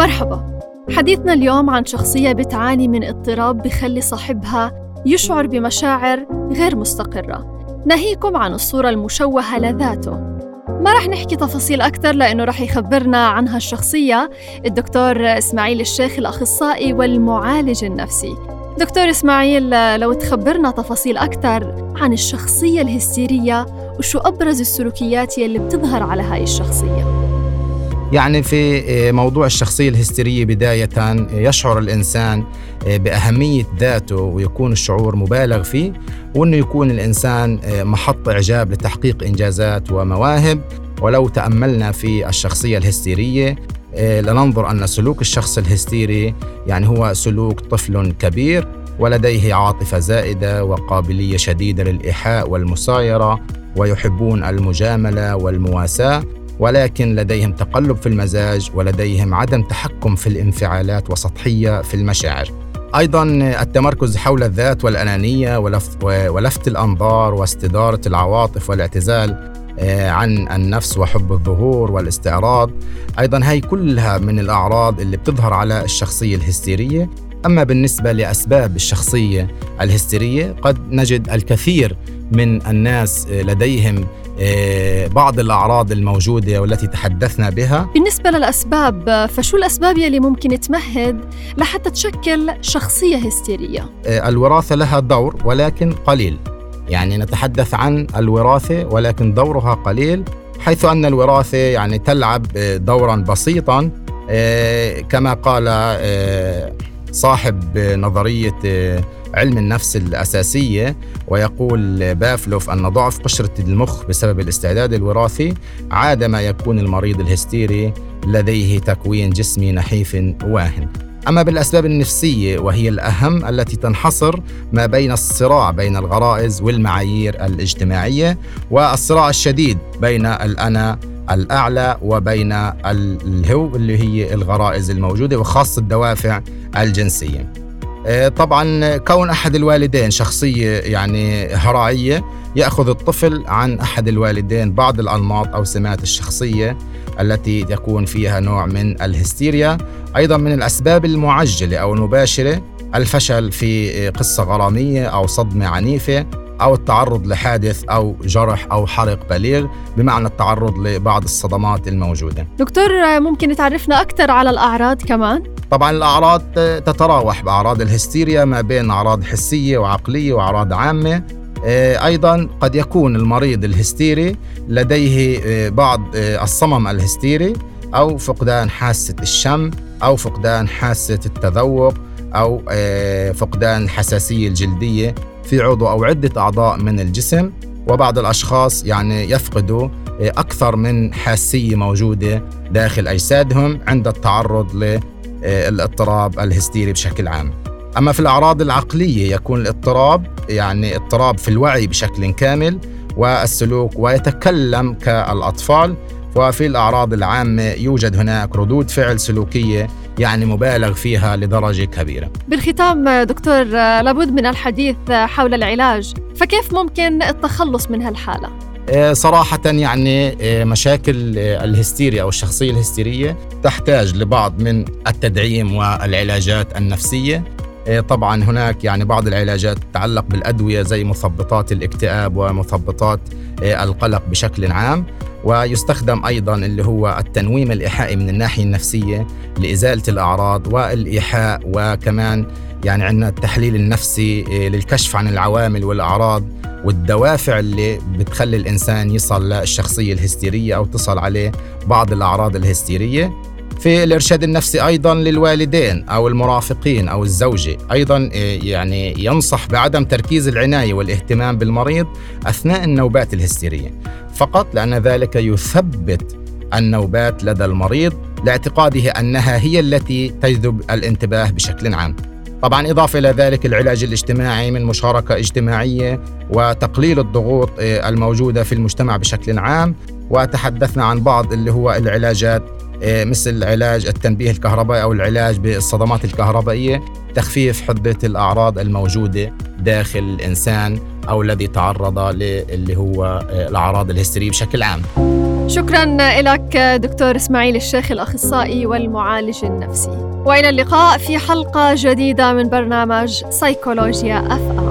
مرحبا. حديثنا اليوم عن شخصية بتعاني من اضطراب بخلي صاحبها يشعر بمشاعر غير مستقرة. ناهيكم عن الصورة المشوهة لذاته. ما رح نحكي تفاصيل أكثر لأنه رح يخبرنا عنها الشخصية الدكتور إسماعيل الشيخ الأخصائي والمعالج النفسي. دكتور إسماعيل لو تخبرنا تفاصيل أكثر عن الشخصية الهستيرية وشو أبرز السلوكيات يلي بتظهر على هاي الشخصية. يعني في آه، موضوع الشخصية الهستيرية بداية آه، يشعر الإنسان آه، بأهمية ذاته ويكون الشعور مبالغ فيه وأنه يكون الإنسان محط إعجاب لتحقيق إنجازات ومواهب. ولو تأملنا في الشخصية الهستيرية لننظر أن سلوك الشخص الهستيري يعني هو سلوك طفل كبير ولديه عاطفة زائدة وقابلية شديدة للإيحاء والمسايرة ويحبون المجاملة والمواساة. ولكن لديهم تقلب في المزاج ولديهم عدم تحكم في الانفعالات وسطحية في المشاعر. أيضا التمركز حول الذات والأنانية ولفت, ولفت الأنظار واستدارة العواطف والاعتزال آه، عن النفس وحب الظهور والاستعراض أيضا هي كلها من الأعراض اللي بتظهر على الشخصية الهستيرية أما بالنسبة لأسباب الشخصية الهستيرية قد نجد الكثير من الناس لديهم آه، بعض الأعراض الموجودة والتي تحدثنا بها بالنسبة للأسباب فشو الأسباب يلي ممكن تمهد لحتى تشكل شخصية هستيرية؟ آه، الوراثة لها دور ولكن قليل يعني نتحدث عن الوراثة ولكن دورها قليل حيث أن الوراثة يعني تلعب دورا بسيطا آه، كما قال صاحب نظرية علم النفس الأساسية ويقول بافلوف أن ضعف قشرة المخ بسبب الاستعداد الوراثي عادما يكون المريض الهستيري لديه تكوين جسمي نحيف واهن. أما بالأسباب النفسية وهي الأهم التي تنحصر ما بين الصراع بين الغرائز والمعايير الاجتماعية والصراع الشديد بين الأنا الأعلى وبين الهو اللي هي الغرائز الموجودة وخاصة الدوافع الجنسية. آه، طبعا كون أحد الوالدين شخصية يعني هراعيه يأخذ الطفل عن أحد الوالدين بعض الأنماط أو سمات الشخصية التي يكون فيها نوع من الهستيريا أيضا من الأسباب المعجلة أو المباشرة الفشل في قصة غرامية أو صدمة عنيفة أو التعرض لحادث أو جرح أو حرق بليغ بمعنى التعرض لبعض الصدمات الموجودة. دكتور ممكن تعرفنا أكثر على الأعراض كمان؟ طبعا الأعراض تتراوح بأعراض الهستيريا ما بين أعراض حسية وعقلية وأعراض عامة آه، أيضا قد يكون المريض الهستيري لديه آه، بعض آه، الصمم الهستيري أو فقدان حاسة الشم أو فقدان حاسة التذوق أو فقدان الحساسيه الجلدية في عضو أو عدة أعضاء من الجسم وبعض الأشخاص يعني يفقدوا أكثر من حاسية موجودة داخل أجسادهم عند التعرض للاضطراب الهستيري بشكل عام. أما في الأعراض العقلية يكون الاضطراب يعني اضطراب في الوعي بشكل كامل والسلوك ويتكلم كالأطفال وفي الأعراض العامة يوجد هناك ردود فعل سلوكية يعني مبالغ فيها لدرجة كبيرة. بالختام دكتور لابد من الحديث حول العلاج فكيف ممكن التخلص من هالحالة؟ آه، صراحة يعني آه، مشاكل آه، الهستيريا أو الشخصية الهستيرية تحتاج لبعض من التدعيم والعلاجات النفسية. طبعا هناك يعني بعض العلاجات تتعلق بالأدوية زي مثبطات الاكتئاب ومثبطات القلق بشكل عام. ويستخدم أيضا اللي هو التنويم الإيحائي من الناحية النفسية لإزالة الأعراض والإيحاء وكمان يعني عندنا التحليل النفسي آه، للكشف عن العوامل والأعراض والدوافع اللي بتخلي الإنسان يصل للشخصية الهستيرية أو تصل عليه بعض الأعراض الهستيرية. في الإرشاد النفسي أيضا للوالدين أو المرافقين أو الزوجة. أيضا آه، يعني ينصح بعدم تركيز العناية والاهتمام بالمريض أثناء النوبات الهستيرية. فقط لأن ذلك يثبت النوبات لدى المريض لاعتقاده أنها هي التي تجذب الانتباه بشكل عام. طبعا إضافة إلى ذلك العلاج الاجتماعي من مشاركة اجتماعية وتقليل الضغوط آه، الموجودة في المجتمع بشكل عام. وتحدثنا عن بعض اللي هو العلاجات آه، مثل علاج التنبيه الكهربائي أو العلاج بالصدمات الكهربائية تخفيف حدة الأعراض الموجودة داخل الإنسان. أو الذي تعرض اللي هو آه، الأعراض الهستيرية بشكل عام. شكرا لك دكتور إسماعيل الشيخ الأخصائي والمعالج النفسي وإلى اللقاء في حلقة جديدة من برنامج سيكولوجيا أف أم